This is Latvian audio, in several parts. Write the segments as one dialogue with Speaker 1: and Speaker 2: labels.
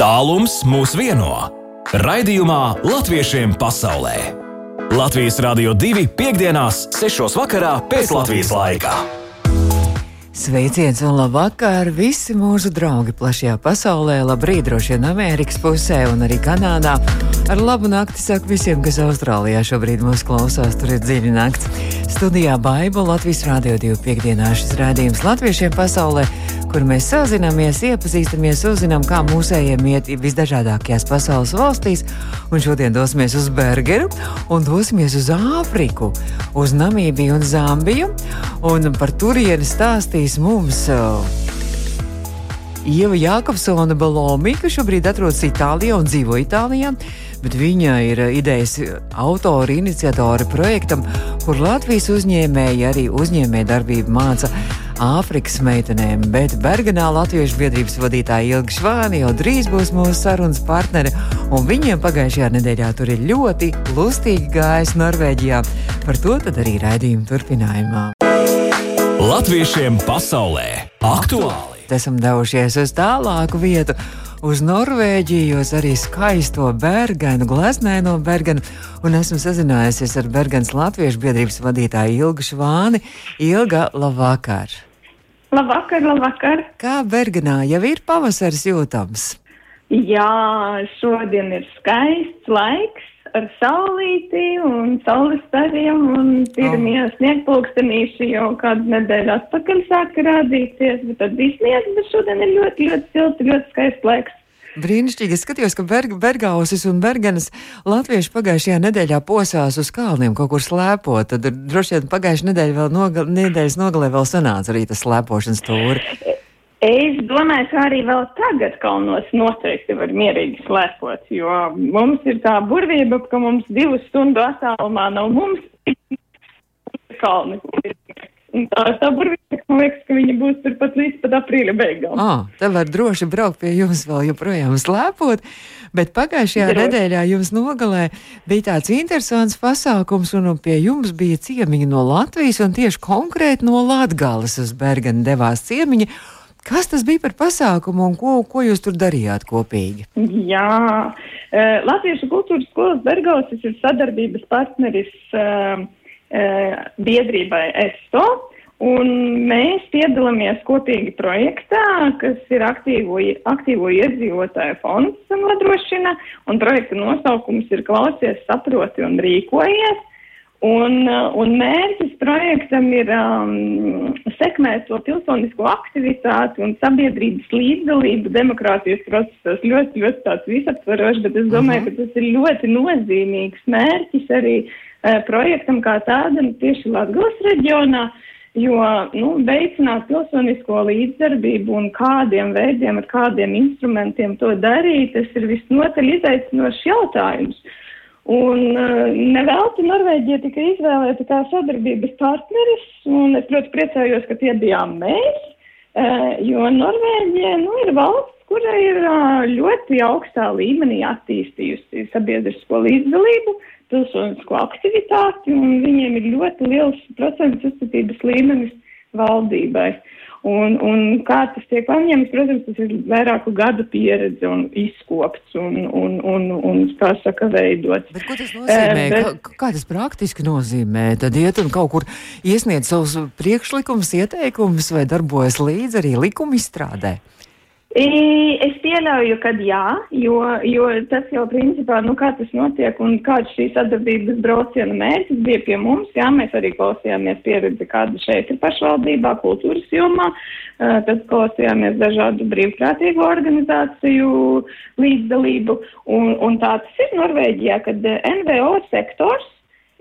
Speaker 1: Tālums mūs vieno. Raidījumā Latviešiem pasaulē. Latvijas Rādio 2.5.6. vakarā pēc Latvijas laika.
Speaker 2: Sveiciens un labvakar visi mūsu draugi plašajā pasaulē, labrīt droši vien Amerikas pusē un arī Kanādā. Ar labu nakti saku visiem, kas Austrālijā šobrīd mūs klausās, tur ir dziļa nakts. Studijā Baiba Latvijas Rādio 2.5. šis rādījums latviešiem pasaulē kur mēs sazināmies, iepazīstamies, uzzinām, kā mūsējiem iet visdažādākajās pasaules valstīs. Un šodien dosimies uz Bergeru un dosimies uz Āfriku, uz Namībiju un Zambiju. Un par turieni stāstīs mums. Uh, Ieva Jākapsona Balomi, kas šobrīd atrodas Itālijā un dzīvo Itālijā, bet viņa ir idejas autora, iniciatora projektam, kur Latvijas uzņēmēji arī uzņēmēja darbību māca Āfrikas meitenēm, bet Bergenā Latviešu biedrības vadītāja Ilga Švāni jau drīz būs mūsu sarunas partnere, un viņiem pagājušajā nedēļā tur ir ļoti lustīgi gājis Norvēģijā. Par to tad arī raidījuma turpinājumā.
Speaker 1: Latviešiem pasaulē aktuāli!
Speaker 2: Esam devušies uz tālāku vietu uz Norvēģiju, uz arī skaisto Bergenu, gleznēno Bergenu, un esmu sazinājusies ar Bergenas Latviešu biedrības vadītāju Ilgu Švāni. Ilga, labvakar!
Speaker 3: Labvakar, labvakar!
Speaker 2: Kā Bergenā jau ir pavasaris jūtams?
Speaker 3: Jā, šodien ir skaists laiks ar saulīti un saules stariem un pirmie oh. sniegpulkstenīši jau kādu nedēļu atpakaļ sāka rādīties, bet tad bija sniegs, bet šodien ir ļoti, ļoti silts, ļoti skaists laiks.
Speaker 2: Brīnišķīgi. Es skatījos, ka Berg, Bergausis un Bergenas latvieši pagājušajā nedēļā posās uz kalniem kaut kur slēpot. Tad droši vien pagājušajā nedēļā vēl nogal, nedēļas nogalē vēl sanāca arī tas slēpošanas tūri.
Speaker 3: Es domāju, ka arī vēl tagad kalnos noteikti var mierīgi slēpot, jo mums ir tā burvība, ka mums divu stundu attālumā nav mums kalni. Tā ir tā burvība, man liekas, ka viņi būs turpat līdz pat aprīļa beigām.
Speaker 2: Ah, tad var droši braukt pie jums vēl joprojām slēpot, bet pagājušajā droši. nedēļā jums nogalē bija tāds interesants pasākums, un pie jums bija ciemiņi no Latvijas, un tieši konkrēti no Latgales uz Bergenu devās ciemiņi. Kas tas bija par pasākumu un ko, ko jūs tur darījāt kopīgi?
Speaker 3: Jā, uh, Latviešu kultūras skolas Bergausis ir sadarbības partneris uh, biedrībai ESO. Un mēs piedalāmies kopīgi projektā, kas ir aktīvo, aktīvo iedzīvotāju fonds nodrošina, un projekta nosaukums ir Klausies, saproti un rīkojies. Un, un mērķis projektam ir um, sekmēt to pilsonisko aktivitāti un sabiedrības līdzdalību demokrātijas procesos. Ļoti, ļoti tāds visaptvarošs, bet es domāju, uh -huh. ka tas ir ļoti nozīmīgs mērķis arī uh, Eh, projektam kā tādam tieši Latgales reģionā, jo nu, veicināt pilsonisko līdzdarbību un kādiem veidiem, ar kādiem instrumentiem to darīt, tas ir visnotaļ izaicinošs jautājums. Un uh, nevelti Norvēģija tika izvēlēta kā sadarbības partneris, un es ļoti priecājos, ka tie bijām mēs, uh, jo Norvēģija nu, ir valsts, kura ir ļoti augstā līmenī attīstījusi sabiedrisko līdzdalību, pilsonisko aktivitāti, un viņiem ir ļoti liels procents uzticības līmenis valdībai. Un, un kā tas tiek paņemts, protams, tas ir vairāku gadu pieredze un izkopts un, un, un, un kā saka, veidots.
Speaker 2: Bet ko tas nozīmē? Uh, bet, kā, kā tas praktiski nozīmē? Tad iet un kaut kur iesniedz savus priekšlikumus, ieteikumus vai darbojas līdzi arī likuma izstrādē?
Speaker 3: Es pieļauju, ka jā, jo, jo tas jau principā, nu kā tas notiek un kāds šī sadarbības brauciena mērķis bija pie mums, jā, mēs arī klausījāmies pieredzi, kāda šeit ir pašvaldībā, kultūras jomā, tad klausījāmies dažādu brīvprātīgu organizāciju līdzdalību, un, un tā tas ir Norvēģijā, kad NVO sektors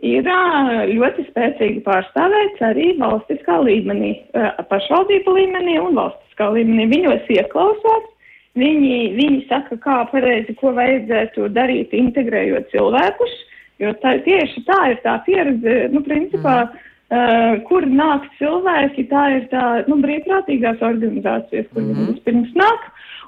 Speaker 3: ir ļoti spēcīgi pārstāvēts arī valstiskā līmenī, pašvaldību līmenī un valstiskā līmenī. Viņos ieklausās, viņi, viņi saka, kā pareizi, ko vajadzētu darīt, integrējot cilvēkus, jo tā, tieši tā ir tā pieredze, nu, principā. Mm. Uh, kur nāk cilvēki, tā ir tā, nu, brīvprātīgās organizācijas, kur mm -hmm. pirms nāk.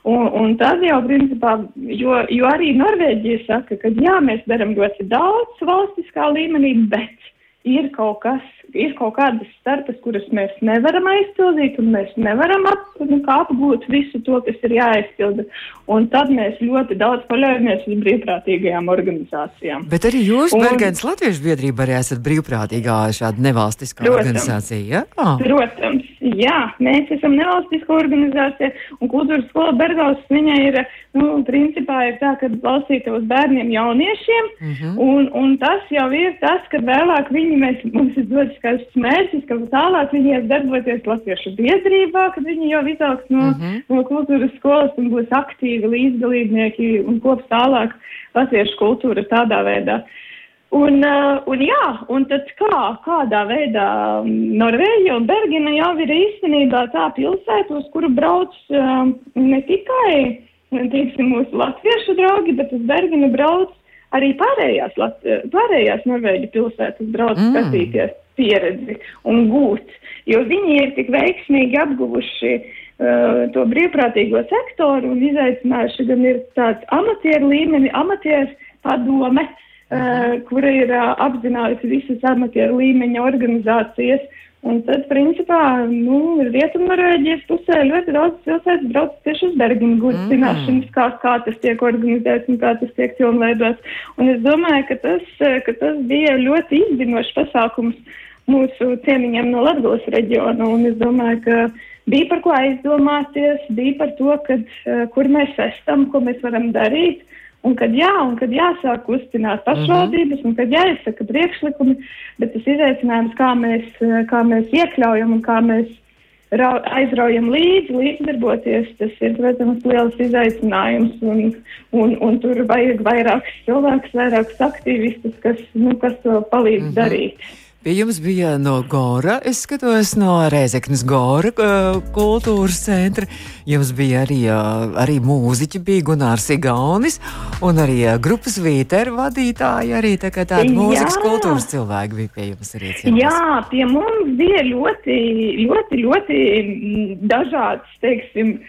Speaker 3: Un, un tad jau, principā, jo, jo arī Norvēģija saka, ka jā, mēs darām ļoti daudz valstiskā līmenī, bet ir kaut kas, ir kaut kādas starpes, kuras mēs nevaram aizpildīt, un mēs nevaram ap, nu, apgūt visu to, kas ir jāaizpilda. Un tad mēs ļoti daudz paļaujamies uz brīvprātīgajām organizācijām.
Speaker 2: Bet arī jūs, un, Bergens Latviešu biedrība, arī esat brīvprātīgā šāda nevalstiskā protams, organizācija, ja?
Speaker 3: Ah. Protams, jā, mēs esam nevalstiska organizācija, un kultūras skola Bergaus, viņa ir, nu, principā ir tā, ka balstīta uz bērniem jauniešiem, mm -hmm. un, un tas jau ir tas, ka vēlāk viņi, mēs, mums ir dots skaists mērķis, ka tālāk viņi ies darboties Latviešu biedrībā, kad viņi jau izaugs no, mm -hmm. no kultūras skolas un būs aktīvi līdzdalībnieki un kops tālāk latviešu kultūra tādā veidā. Un, uh, un jā, un tad kā, kādā veidā Norvēģija un Bergina jau ir īstenībā tā pilsēta, uz kuru brauc uh, ne tikai, teiksim, mūsu latviešu draugi, bet uz Berginu brauc arī pārējās, Lat pārējās Norvēģu pilsētas brauc mm. skatīties pieredzi un gūt, jo viņi ir tik veiksmīgi apguvuši uh, to brīvprātīgo sektoru un izaicinājuši gan ir tāds amatieru līmeni, amatieru padome, uh, kura ir uh, apzinājusi visas amatieru līmeņa organizācijas, uh, Un tad, principā, nu, Rietumnorvēģijas pusē ļoti daudz pilsētas brauc tieši uz Berginu gūt mm. kā, kā tas tiek organizēts un kā tas tiek pilnveidots. Un es domāju, ka tas, ka tas bija ļoti izdinošs pasākums mūsu ciemiņiem no Latgales reģiona. Un es domāju, ka bija par ko aizdomāties, bija par to, kad, kur mēs esam, ko mēs varam darīt. Un kad jā, un kad jāsāk kustināt pašvaldības, mm -hmm. un kad jāizsaka priekšlikumi, bet tas izaicinājums, kā mēs, kā mēs iekļaujam un kā mēs aizraujam līdzi, līdzdarboties, tas ir, protams, liels izaicinājums, un, un, un tur vajag vairākus cilvēkus, vairākus aktīvistus, kas, nu, kas to palīdz mm -hmm. darīt.
Speaker 2: Pie jums bija no Gora, es skatos no Rēzeknas Gora kultūras centra. Jums bija arī, arī mūziķi, bija Gunārs Igaunis un arī grupas Vīteru vadītāji, arī tā kā tādi mūzikas kultūras cilvēki bija pie jums arī.
Speaker 3: Ciemos. Jā, pie mums bija ļoti, ļoti, ļoti dažāds, teiksim,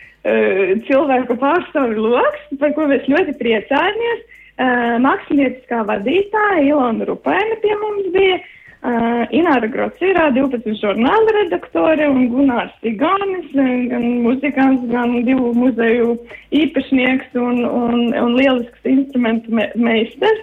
Speaker 3: cilvēku pārstāvju loks, par ko mēs ļoti priecājamies. Mākslinieckā vadītāja Ilona Rupaina pie mums bija. Uh, Ināra Grocīrā, 12 žurnāla redaktore un Gunārs Igānis, gan muzikants, gan divu muzeju īpašnieks un, un, un lielisks instrumentu me meistars.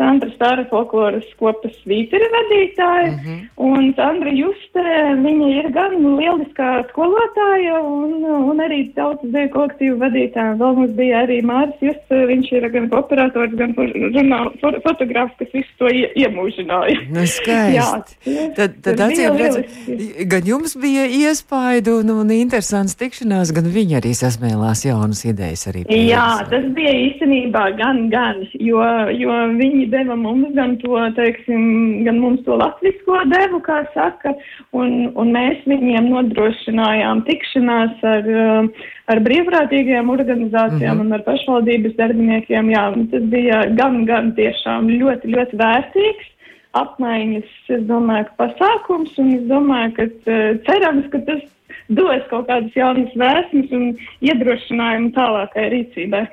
Speaker 3: Sandra Stāra folkloras kopas svīteri vadītāja, mm -hmm. un Sandra Juste, viņa ir gan lieliskā skolotāja un, un arī tautas deju kolektīvu vadītāja. Vēl mums bija arī Māris Juste, viņš ir gan operators, gan žurnāla fotogrāfs, kas visu to ie, iemūžināja.
Speaker 2: Nu, skaisti. Jā, tad, tad acīm redzot, gan jums bija iespaidu un, un interesants tikšanās, gan viņi arī sasmēlās jaunas idejas arī.
Speaker 3: Jā, tas bija īstenībā gan, gan, jo, jo viņi deva mums gan to, teiksim, gan mums to latvisko devu, kā saka, un, un mēs viņiem nodrošinājām tikšanās ar, ar brīvprātīgajām organizācijām mm -hmm. un ar pašvaldības darbiniekiem. Jā, tas bija gan, gan tiešām ļoti, ļoti vērtīgs apmaiņas, es domāju, ka pasākums, un es domāju, ka cerams, ka tas dos kaut kādas jaunas vēsmas un iedrošinājumu tālākai rīcībai.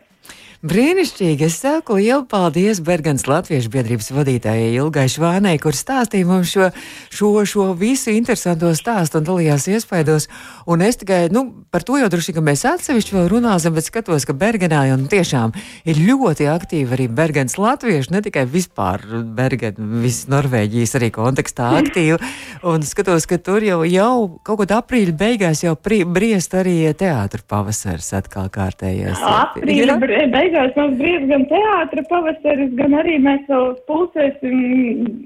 Speaker 2: Brīnišķīgi! Es saku lielu paldies Bergens Latviešu biedrības vadītājai Ilgai Švānei, kur stāstīja mums šo, šo, šo visu interesanto stāstu un dalījās iespaidos. Un es tikai, nu, par to jau droši, ka mēs atsevišķi vēl runāsim, bet skatos, ka Bergenā jau tiešām ir ļoti aktīvi arī Bergens Latviešu, ne tikai vispār Bergen, viss Norvēģijas arī kontekstā aktīvi. Un skatos, ka tur jau, jau kaut kad aprīļa beigās jau pri, briest arī teātra pavasars atkal kārtējies.
Speaker 3: Aprīļa beigās beigās mums brīvs gan teātra pavasaris, gan arī mēs vēl pulcēsim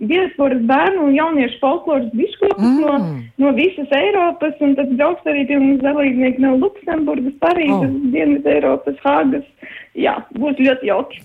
Speaker 3: diasporas bērnu un jauniešu folkloras biškopus mm. no, no visas Eiropas, un tad brauks arī pie mums dalībnieki no Luksemburgas, Parīzes, oh. Dienvidu Eiropas, Hāgas. Jā, būs ļoti jauki.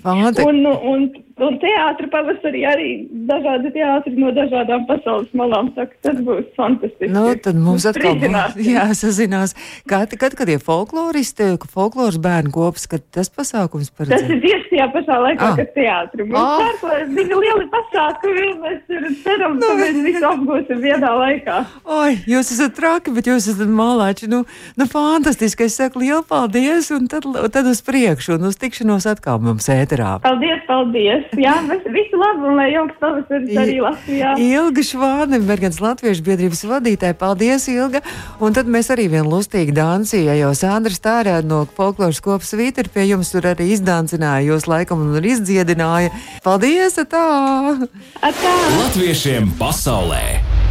Speaker 3: Un, un, un teātra pavasarī arī dažādi teātri no dažādām pasaules malām. Saka, tas būs fantastiski.
Speaker 2: Nu, tad mums atkal būs jāsazinās. Kad, kad, kad ir folkloristi, folkloras bērnu kops, kad tas pasākums
Speaker 3: paredzēts? Tas ir tieši tajā pašā laikā, ah. kad teātri. Mums ah. pērklēs bija lieli pasākumi, mēs ceram, nu, ka mēs visu apgūsim vienā laikā.
Speaker 2: Oi, jūs esat traki, bet jūs esat malāči. Nu, nu fantastiski. Es saku lielu paldies un tad, tad uz priekšu un uz tikšanos atkal mums ēterā.
Speaker 3: Paldies, paldies! Jā, visu labu un lai jauks pavasaris arī Latvijā.
Speaker 2: Ilga Švānebergens Latviešu biedrības vadītāja. Paldies, Ilga! Un tad mēs arī vien lustīgi dansīja, jo Sandra Stārē no folkloras kopas Vīter pie jums tur arī izdancināja, jūs laikam un arī izdziedināja. Paldies! Atā!
Speaker 3: Atā!
Speaker 1: Latviešiem pasaulē!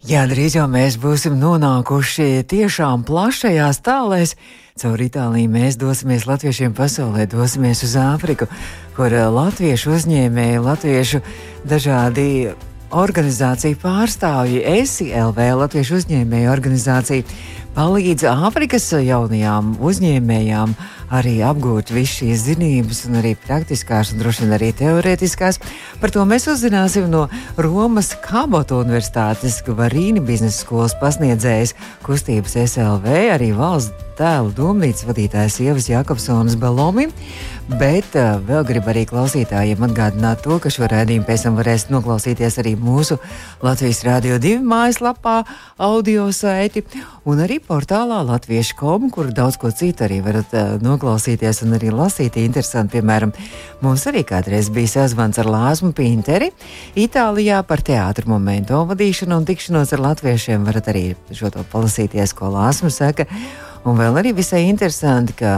Speaker 2: Jā, drīz jau mēs būsim nonākuši tiešām plašajās tālēs. Caur Itāliju mēs dosimies latviešiem pasaulē, dosimies uz Āfriku, kur latviešu uzņēmēji, latviešu dažādi organizāciju pārstāvji, ESILV, Latviešu uzņēmēju organizācija, palīdz Āfrikas jaunajām uzņēmējām arī apgūt visu šīs zinības, un arī praktiskās, un droši vien arī teorētiskās. Par to mēs uzzināsim no Romas Kabotu Universitātes Varīni biznesa skolas pasniedzējas kustības SLV, arī valsts tēlu domnīcas vadītājs Ievas Jakobsonas Balomi. Bet uh, vēl gribu arī klausītājiem atgādināt to, ka šo rādījumu pēc tam varēs noklausīties arī mūsu Latvijas Rādio 2 mājaslapā, audio saiti un arī portālā Latviešu.com, kur daudz ko citu arī varat uh, noklausīties un arī lasīt. Interesanti, piemēram, mums arī kādreiz bija sazvans ar Lāsmu Pinteri Itālijā par teātru momentu vadīšanu un tikšanos ar latviešiem. Varat arī šo to palasīties, ko Lāsma saka. Un vēl arī visai interesanti, ka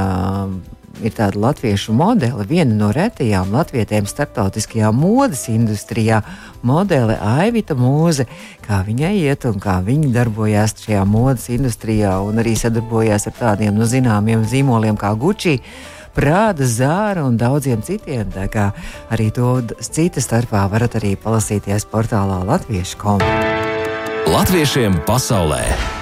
Speaker 2: ir tāda latviešu modele, viena no retajām latvietēm starptautiskajā modes industrijā, modele Aivita Mūze, kā viņai iet un kā viņa darbojās šajā modes industrijā un arī sadarbojās ar tādiem no zināmiem zīmoliem kā Gucci. Prāda, zāra un daudziem citiem. Tā kā arī to cita starpā varat arī palasīties portālā Latviešu komu.
Speaker 1: Latviešiem pasaulē!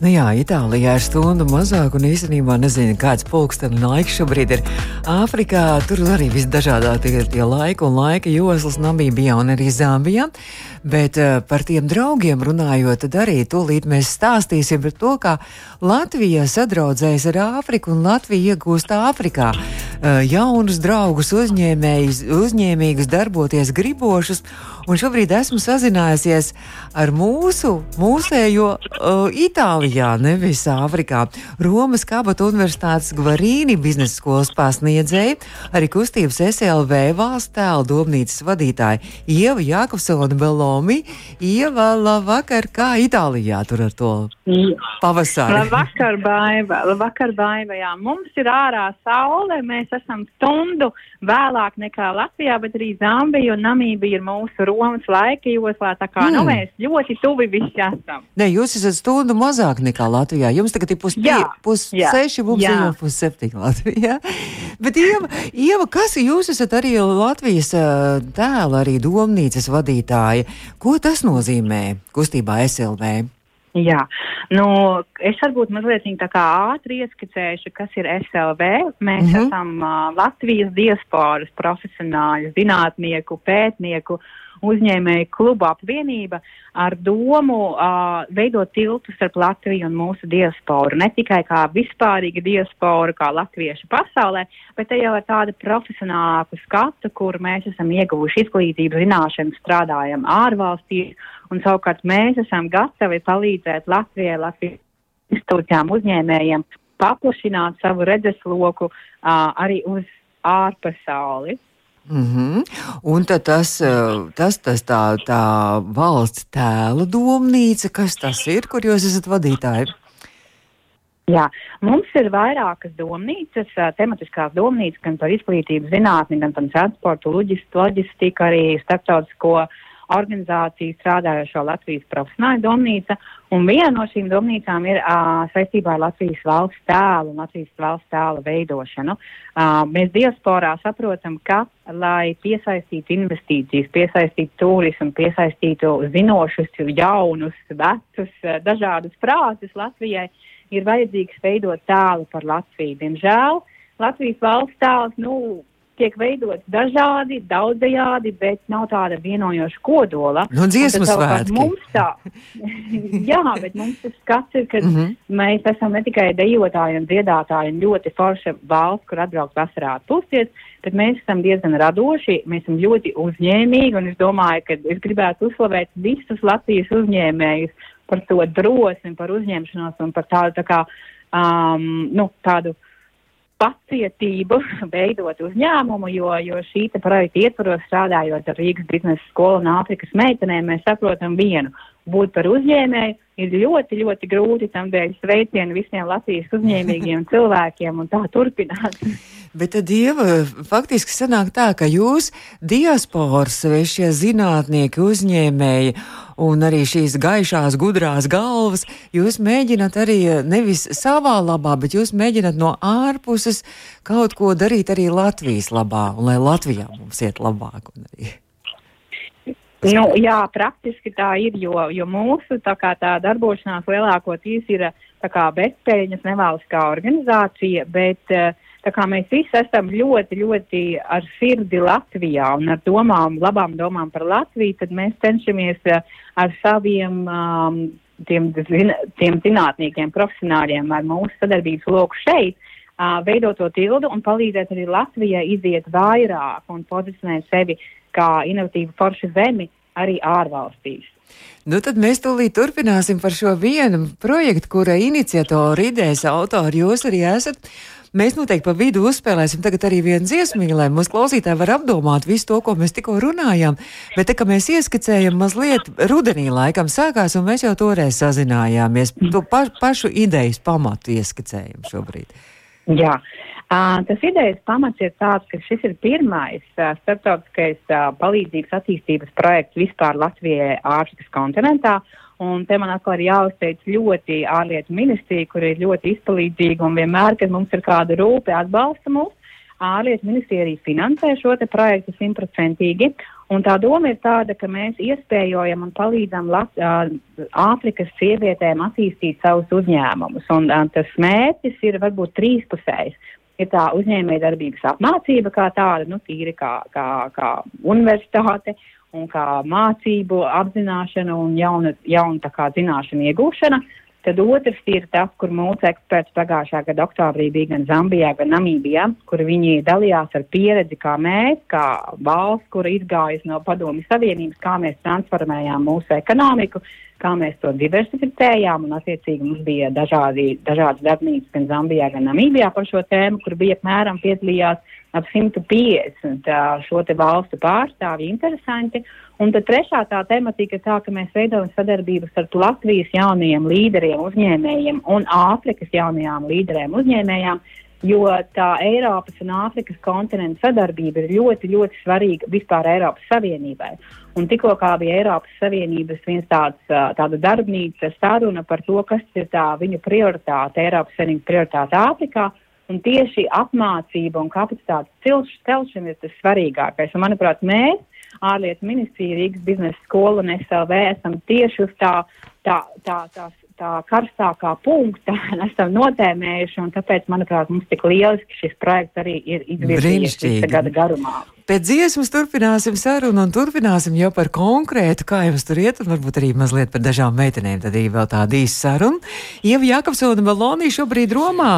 Speaker 2: Nu jā, Itālijā ir stunda mazāk, un īstenībā nezinu, kāds pulkstenis laiks šobrīd ir. Āfrikā tur arī visdažādākie ir tie laika un laika joslas, Namībijā un arī Zambijā. Bet uh, par tiem draugiem runājot, tad arī tūlīt mēs stāstīsim par to, kā Latvija sadraudzējas ar Āfriku un Latvija iegūst Āfrikā jaunus draugus, uzņēmīgus, darboties gribošus. Un šobrīd esmu sazinājusies ar mūsu, mūsējo uh, Itālijā, nevis Āfrikā. Romas Kabata Universitātes Gvarīni biznesa skolas pasniedzēja, arī kustības SLV valsts tēla domnīcas vadītāja Ieva Jākopsona Belomi. Ieva, labvakar, kā Itālijā tur ar to pavasari?
Speaker 4: Labvakar, Baiva. Labvakar, Baiva. Jā, mums ir ārā saule, mēs esam stundu vēlāk nekā Latvijā, bet arī Zambija un Namībija ir mūsu Romas laika joslā, tā kā nu,
Speaker 2: Mm.
Speaker 4: nu, mēs ļoti tuvi visi esam.
Speaker 2: Nē, jūs esat stundu mazāk nekā Latvijā. Jums tagad ir pus,
Speaker 4: Jā,
Speaker 2: pus
Speaker 4: jā,
Speaker 2: seši, mums
Speaker 4: jā.
Speaker 2: jau pus septiņi Latvijā. Bet, Ieva, Ieva, kas jūs esat arī Latvijas tēla, arī domnīcas vadītāja? Ko tas nozīmē kustībā SLV?
Speaker 4: Jā, nu, es varbūt mazliet tā kā ātri ieskicēšu, kas ir SLV. Mēs mm -hmm. esam uh, Latvijas diasporas profesionāļu, zinātnieku, pētnieku uzņēmēju klubu apvienība ar domu uh, veidot tiltu starp Latviju un mūsu diasporu. Ne tikai kā vispārīga diaspora, kā latviešu pasaulē, bet te jau ar tādu profesionālāku skatu, kur mēs esam ieguvuši izglītību, zināšanas, strādājam ārvalstīs, un savukārt mēs esam gatavi palīdzēt Latvijai, Latvijas institūcijām, uzņēmējiem paplašināt savu redzesloku uh, arī uz ārpasauli.
Speaker 2: Mm -hmm. Un tas, ā, tas, tas tā, tā valsts tēla domnīca, kas tas ir, kur jūs esat vadītāji?
Speaker 4: Jā, mums ir vairākas domnīcas, ā, tematiskās domnīcas, gan par izglītību, zinātni, gan par transportu, loģist- loģistiku, arī starptautisko organizāciju strādājošo Latvijas profesionāļu domnīca. Un viena no šīm domnīcām ir uh, saistībā ar Latvijas valsts tēlu un Latvijas valsts tēla veidošanu. Uh, mēs diasporā saprotam, ka, lai piesaistītu investīcijas, piesaistītu turismu, piesaistītu zinošus, jaunus, vecus, dažādus prātus Latvijai, ir vajadzīgs veidot tēlu par Latviju. Diemžēl Latvijas valsts tēls, nu, tiek veidots dažādi, daudzajādi, bet nav tāda vienojoša kodola.
Speaker 2: Nu,
Speaker 4: Un tas savukārt
Speaker 2: svētki.
Speaker 4: Mums tā, jā, bet mums tas skats ir, ka mm -hmm. mēs esam ne tikai dejotāji un dziedātāji un ļoti forša valsts, kur atbraukt vasarā atpūsties, bet mēs esam diezgan radoši, mēs esam ļoti uzņēmīgi, un es domāju, ka es gribētu uzslavēt visus Latvijas uzņēmējus par to drosmi, par uzņemšanos un par tādu, tā kā, um, nu, tādu pacietību veidot uzņēmumu, jo, jo šī projekta ietvaros strādājot ar Rīgas biznesa skolu un Āfrikas meitenēm, mēs saprotam vienu. Būt par uzņēmēju ir ļoti, ļoti grūti, tamdēļ sveicienu visiem Latvijas uzņēmīgiem cilvēkiem un tā turpināt.
Speaker 2: Bet tad, Dieva, faktiski sanāk tā, ka jūs, diasporas, šie zinātnieki, uzņēmēji un arī šīs gaišās, gudrās galvas, jūs mēģināt arī nevis savā labā, bet jūs mēģināt no ārpuses kaut ko darīt arī Latvijas labā, un lai Latvijā mums iet labāk. un Arī.
Speaker 4: Nu, jā, praktiski tā ir, jo, jo mūsu tā, tā darbošanās lielākoties ir bezpēļņas nevalstiskā organizācija, bet kā mēs visi esam ļoti, ļoti ar sirdi Latvijā un ar domām, labām domām par Latviju, tad mēs cenšamies uh, ar saviem um, tiem, tiem zinātniekiem, profesionāļiem, ar mūsu sadarbības loku šeit, uh, veidot to tildu un palīdzēt arī Latvijai iziet vairāk un pozicionēt sevi kā inovatīvu foršu zemi arī ārvalstīs.
Speaker 2: Nu, tad mēs tūlīt turpināsim par šo vienu projektu, kura iniciatori, idejas autori jūs arī esat. Mēs noteikti pa vidu uzspēlēsim tagad arī vienu dziesmiņu, lai mūsu klausītāji var apdomāt visu to, ko mēs tikko runājām. Bet tā kā mēs ieskicējam mazliet rudenī laikam sākās, un mēs jau toreiz sazinājāmies, to pa, pašu idejas pamatu ieskicējam šobrīd.
Speaker 4: Jā, tas idejas pamats ir tāds, ka šis ir pirmais starptautiskais palīdzības attīstības projekts vispār Latvijai Āfrikas kontinentā. Un te man atkal ir jāuzteic ļoti ārlietu ministrija, kur ir ļoti izpalīdzīga un vienmēr, kad mums ir kāda rūpe, atbalsta mūs. Ārlietu ministrija arī finansē šo te projektu simtprocentīgi. Un tā doma ir tāda, ka mēs iespējojam un palīdzam Lat Āfrikas sievietēm attīstīt savus uzņēmumus. Un uh, tas mērķis ir varbūt trīspusējs. Ir tā uzņēmēja darbības apmācība kā tāda, nu, tīri kā, kā, kā universitāte un kā mācību apzināšana un jauna, jauna tā kā zināšana iegūšana. Tad otrs ir tas, kur mūsu eksperts pagājušā gada oktobrī bija gan Zambijā, gan Namībijā, kur viņi dalījās ar pieredzi, kā mēs, kā valsts, kura izgājas no padomju savienības, kā mēs transformējām mūsu ekonomiku, kā mēs to diversificējām, un attiecīgi mums bija dažādi, dažādas darbnīcas gan Zambijā, gan Namībijā par šo tēmu, kur bija apmēram piedalījās ap 150 šo te valstu pārstāvji interesanti. Un tad trešā tā tematika ir tā, ka mēs veidojam sadarbības ar Latvijas jaunajiem līderiem, uzņēmējiem un Āfrikas jaunajām līderēm, uzņēmējām, jo tā Eiropas un Āfrikas kontinenta sadarbība ir ļoti, ļoti svarīga vispār Eiropas Savienībai. Un tikko bija Eiropas Savienības viens tāds, tāda darbnīca saruna par to, kas ir tā viņu prioritāte, Eiropas Savienības prioritāte Āfrikā, un tieši apmācība un kapacitātes celšana ir tas svarīgākais. Un, manuprāt, mēs ārlietu ministrija, Rīgas biznesa skola un SLV esam tieši uz tā, tā, tā, tā, tā karstākā punkta, esam notēmējuši, un tāpēc, manuprāt, mums tik lieliski šis projekts arī ir izvirzījies gada garumā.
Speaker 2: Pēc dziesmas turpināsim sarunu un turpināsim jau par konkrētu, kā jums tur iet, un varbūt arī mazliet par dažām meitenēm. Tad arī vēl tāda īsa saruna. Ieva Jākapsona Melonija šobrīd Romā.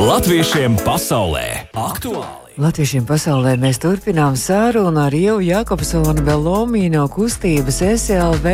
Speaker 1: Latviešiem pasaulē aktuāli!
Speaker 2: Latviešiem pasaulē mēs turpinām sarunu ar Ievu Jakobsonu Belomī no kustības SLV,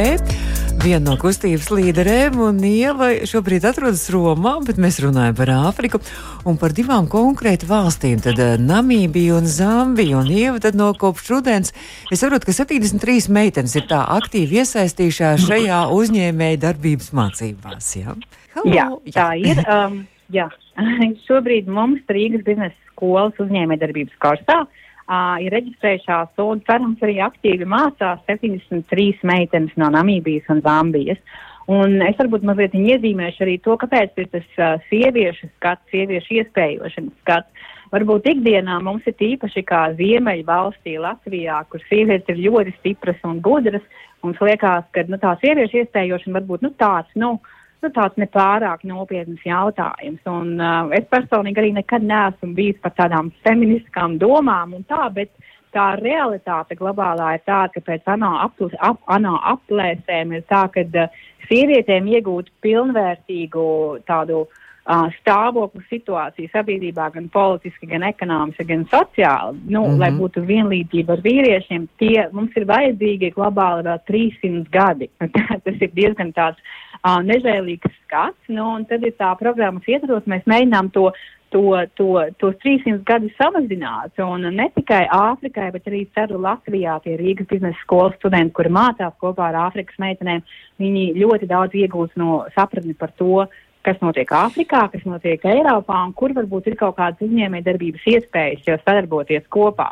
Speaker 2: viena no kustības līderēm, un Ieva šobrīd atrodas Romā, bet mēs runājam par Āfriku un par divām konkrēti valstīm, tad Namībiju un Zambiju, un Ieva tad no kopš rudens, es saprotu, ka 73 meitenes ir tā aktīvi iesaistījušās šajā uzņēmēja darbības mācībās, jā?
Speaker 4: Hello. Jā, tā ir. Um, jā. Šobrīd mums Rīgas biznesa skolas uzņēmējdarbības kursā uh, ir reģistrējušās un, cerams, arī aktīvi mācās 73 meitenes no Namībijas un Zambijas. Un es varbūt mazliet iezīmēšu arī to, kāpēc ir tas uh, sieviešu skats, sieviešu iespējošanas skats. Varbūt ikdienā mums ir īpaši kā Ziemeļa valstī Latvijā, kur sievietes ir ļoti stipras un gudras. Mums liekas, ka nu, tā sieviešu iespējošana varbūt nu, tāds, nu, nu, tāds nepārāk nopietns jautājums. Un, uh, es personīgi arī nekad neesmu bijis par tādām feministiskām domām un tā, bet tā realitāte globālā ir tāda, ka pēc ANO, apl ap, ANO aplēsēm ir tā, ka uh, sievietēm iegūt pilnvērtīgu tādu uh, stāvokli situāciju sabiedrībā, gan politiski, gan ekonomiski, gan sociāli, nu, mm -hmm. lai būtu vienlīdzība ar vīriešiem, tie mums ir vajadzīgi globāli vēl 300 gadi. Tas ir diezgan tāds uh, nežēlīgs skats, nu, un tad ir tā programmas ietvaros, mēs mēģinām to to, to, tos 300 gadus samazināt. Un ne tikai Āfrikai, bet arī ceru Latvijā tie Rīgas biznesa skolas studenti, kuri mācās kopā ar Āfrikas meitenēm, viņi ļoti daudz iegūst no sapratni par to, kas notiek Āfrikā, kas notiek Eiropā un kur varbūt ir kaut kādas uzņēmējdarbības iespējas, jo sadarboties kopā.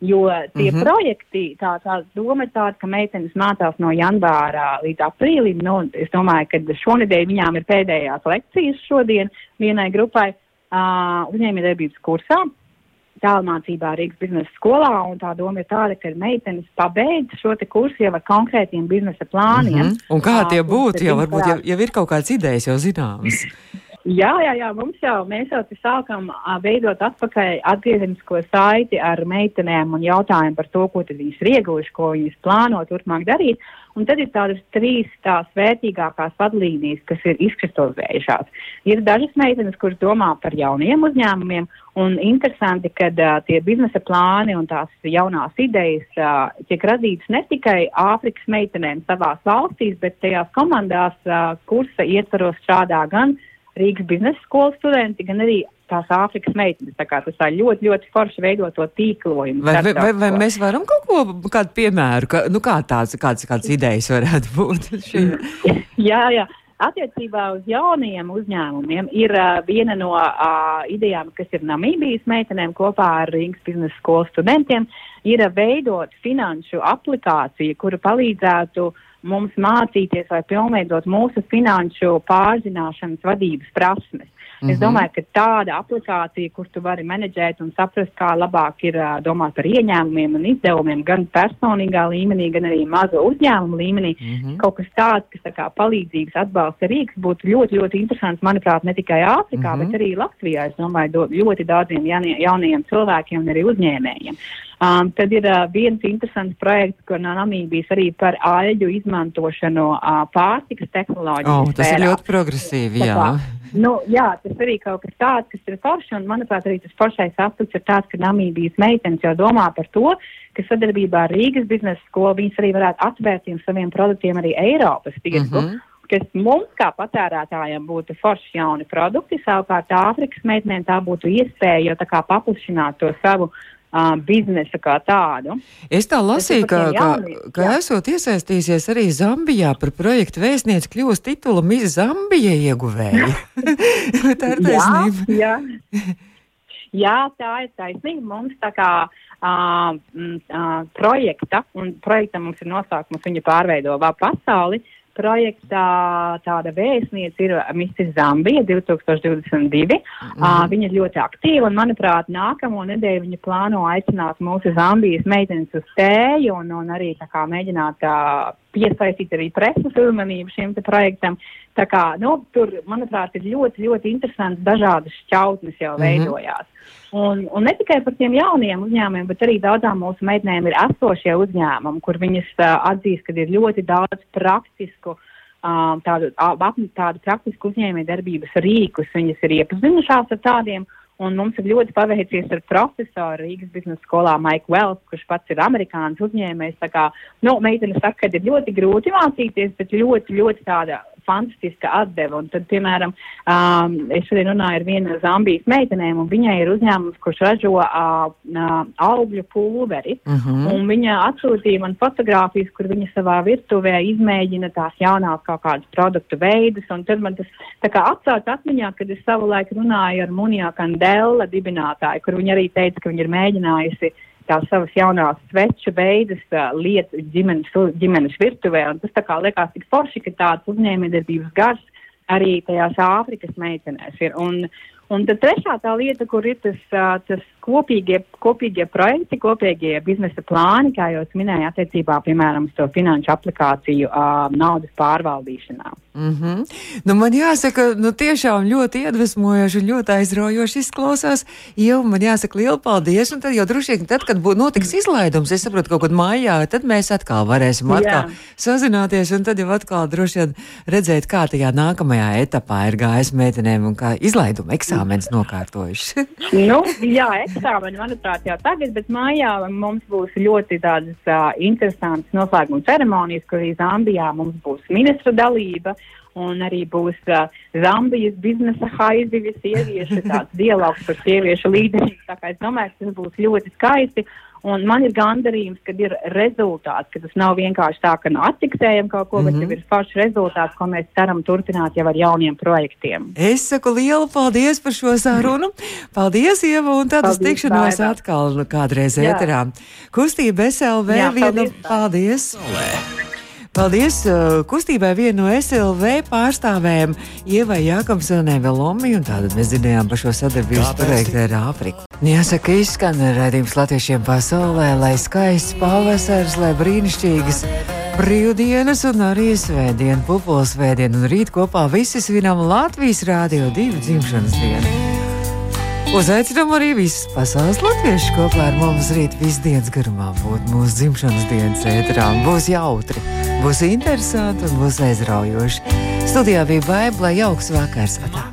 Speaker 4: Jo tie mm -hmm. projekti, tā, tā doma ir tāda, ka meitenes mācās no janvāra līdz aprīlim. Nu, es domāju, ka šonedēļ viņām ir pēdējās lekcijas šodien vienai grupai uh, uzņēmējdarbības kursā. Tālmācībā Rīgas biznesa skolā, un tā doma ir tāda, ka meitenes pabeidz šo kursu jau ar konkrētiem biznesa plāniem. Mm -hmm.
Speaker 2: Un kā tie būtu, jau varbūt jau, jau ir kaut kādas idejas jau zināmas.
Speaker 4: Jā, jā, jā, mums jau mēs jau sākam veidot atpakaļ atgriezenisko saiti ar meitenēm un jautājumu par to, ko tad viņas ir ieguvuši, ko viņas plāno turpmāk darīt. Un tad ir tādas trīs tās vērtīgākās vadlīnijas, kas ir izkristalizējušās. Ir dažas meitenes, kuras domā par jauniem uzņēmumiem, un interesanti, ka uh, tie biznesa plāni un tās jaunās idejas uh, tiek radītas ne tikai Āfrikas meitenēm savās valstīs, bet tajās komandās uh, kursa ietvaros strādā gan Rīgas biznesa skolas studenti, gan arī tās Āfrikas meitenes. Tā kā tas tā ļoti, ļoti forši veidot to tīklojumu.
Speaker 2: Vai, vai, vai, vai mēs varam kaut ko, kādu piemēru, ka, nu kā tāds, kāds, kāds idejas varētu būt?
Speaker 4: jā, jā. Attiecībā uz jaunajiem uzņēmumiem ir uh, viena no uh, idejām, kas ir Namībijas meitenēm kopā ar Rīgas biznesa skolas studentiem, ir uh, veidot finanšu aplikāciju, kura palīdzētu mums mācīties vai pilnveidot mūsu finanšu pārzināšanas vadības prasmes. Mm -hmm. Es mhm. domāju, ka tāda aplikācija, kur tu vari menedžēt un saprast, kā labāk ir domāt par ieņēmumiem un izdevumiem, gan personīgā līmenī, gan arī mazo uzņēmumu līmenī, mm -hmm. kaut kas tāds, kas tā kā palīdzības atbalsta Rīgas, būtu ļoti, ļoti interesants, manuprāt, ne tikai Āfrikā, mm -hmm. bet arī Latvijā. Es domāju, do, ļoti daudziem jaunie, jaunajiem cilvēkiem un arī uzņēmējiem. Um, tad ir uh, viens interesants projekts, kur no Namībijas arī par aļģu izmantošanu uh, pārtikas tehnoloģiju.
Speaker 2: Oh, tas spērā. ir ļoti progresīvi, jā. Tā,
Speaker 4: Nu, jā, tas arī kaut kas tāds, kas ir forši, un manuprāt, arī tas foršais aspekts ir tāds, ka Namībijas meitenes jau domā par to, ka sadarbībā ar Rīgas biznesa skolu viņas arī varētu atvērt saviem produktiem arī Eiropas tirgu. Mm -hmm kas mums kā patērētājiem būtu forši jauni produkti, savukārt Āfrikas meitenēm tā būtu iespēja jau tā kā paplašināt to savu uh, biznesa kā tādu.
Speaker 2: Es tā lasīju, ka, ka, ka esot iesaistījusies arī Zambijā par projektu vēstnieci kļūst titula Miss Zambija ieguvēja. tā ir taisnība.
Speaker 4: Jā, jā. jā, tā ir taisnība. Mums tā kā uh, uh, projekta, un projektam mums ir nosaukums, viņa pārveido pasauli. Uh, projektā tāda vēstniece ir Mrs. Zambija 2022. Mm. Uh, viņa ir ļoti aktīva un, manuprāt, nākamo nedēļu viņa plāno aicināt mūsu Zambijas meitenes uz tēju un, un arī tā kā mēģināt uh, piesaistīt arī preses uzmanību šim projektam. Tā kā, nu, tur, manuprāt, ir ļoti, ļoti interesants dažādas šķautnes jau mm -hmm. veidojās. Un, un ne tikai par tiem jauniem uzņēmumiem, bet arī daudzām mūsu meitenēm ir esošie uzņēmumi, kur viņas uh, atzīst, ka ir ļoti daudz praktisku uh, tādu, tādu praktisku uzņēmēju darbības rīkus. Viņas ir iepazinušās ar tādiem, Un mums ir ļoti paveicies ar profesoru Rīgas biznesa skolā Maiku Wells, kurš pats ir amerikānis uzņēmējs. Tā kā, nu, meitene saka, ka ir ļoti grūti mācīties, bet ļoti, ļoti tāda fantastiska atdeva. Un tad, piemēram, um, es šodien runāju ar vienu Zambijas meitenēm, un viņai ir uzņēmums, kurš ražo uh, uh, augļu pulveri. Uh mhm. -huh. Un viņa atsūtīja man fotogrāfijas, kur viņa savā virtuvē izmēģina tās jaunās kaut kādas produktu veidus. Un tad man tas tā kā atsauc atmiņā, kad es savulaik runāju ar Munijā Kandela dibinātāju, kur viņa arī teica, ka viņa ir mēģinājusi tās savas jaunās sveču beigas uh, lietas ģimenes, ģimenes virtuvē. Un tas tā kā liekas tik forši, ka tāds uzņēmējdarbības gars arī tajās Āfrikas meitenēs ir. Un, un tad trešā tā lieta, kur ir tas, uh, tas kopīgie, kopīgie projekti, kopīgie biznesa plāni, kā jau minēju, attiecībā, piemēram, uz to finanšu aplikāciju uh, naudas pārvaldīšanā.
Speaker 2: Mm -hmm. nu, man jāsaka, nu, tiešām ļoti iedvesmojoši un ļoti aizraujoši izklausās. Jau man jāsaka liela paldies. Un tad jau droši vien, tad, kad būs notiks izlaidums, es saprotu, kaut kad mājā, tad mēs atkal varēsim atkal Jā. sazināties un tad jau atkal droši vien redzēt, kā tajā nākamajā etapā ir gājis meitenēm un kā izlaiduma eksāmenis nokārtojuši.
Speaker 4: nu, jā, eksāmeni, manuprāt, jau tagad, bet mājā mums būs ļoti tādas uh, interesantas noslēguma ceremonijas, kur arī Zambijā mums būs ministra dalība un arī būs uh, Zambijas biznesa haizivi sieviešu dialogs par sieviešu līderību. Tā kā es domāju, tas būs ļoti skaisti. Un man ir gandarījums, ka ir rezultāts, ka tas nav vienkārši tā, ka nu attiksējam kaut ko, mm -hmm. bet mhm. jau ir foršs rezultāts, ko mēs ceram turpināt jau ar jauniem projektiem.
Speaker 2: Es saku lielu paldies par šo sarunu. Paldies, Ieva, un tad uz tikšanos atkal kādreiz ēterā. Kustība SLV Jā, vienu. Paldies! paldies. Paldies kustībai vienu no SLV pārstāvēm Ievai Jākamsonē Velomi, un tātad mēs dzirdējām par šo sadarbības projektu ar Āfriku. Jāsaka, izskan redzījums latviešiem pasaulē, lai skaists pavasars, lai brīnišķīgas brīvdienas un arī svētdienu, pupulsvētdienu, un rīt kopā visi svinām Latvijas Rādio 2 dzimšanas dienu. Uzaicinām arī visus pasaules latviešus kopā ar mums rīt visu dienas garumā būt mūsu dzimšanas dienas ēterā. Būs jautri, būs interesanti un būs aizraujoši. Studijā bija baigta, lai jauks vakars. Atā.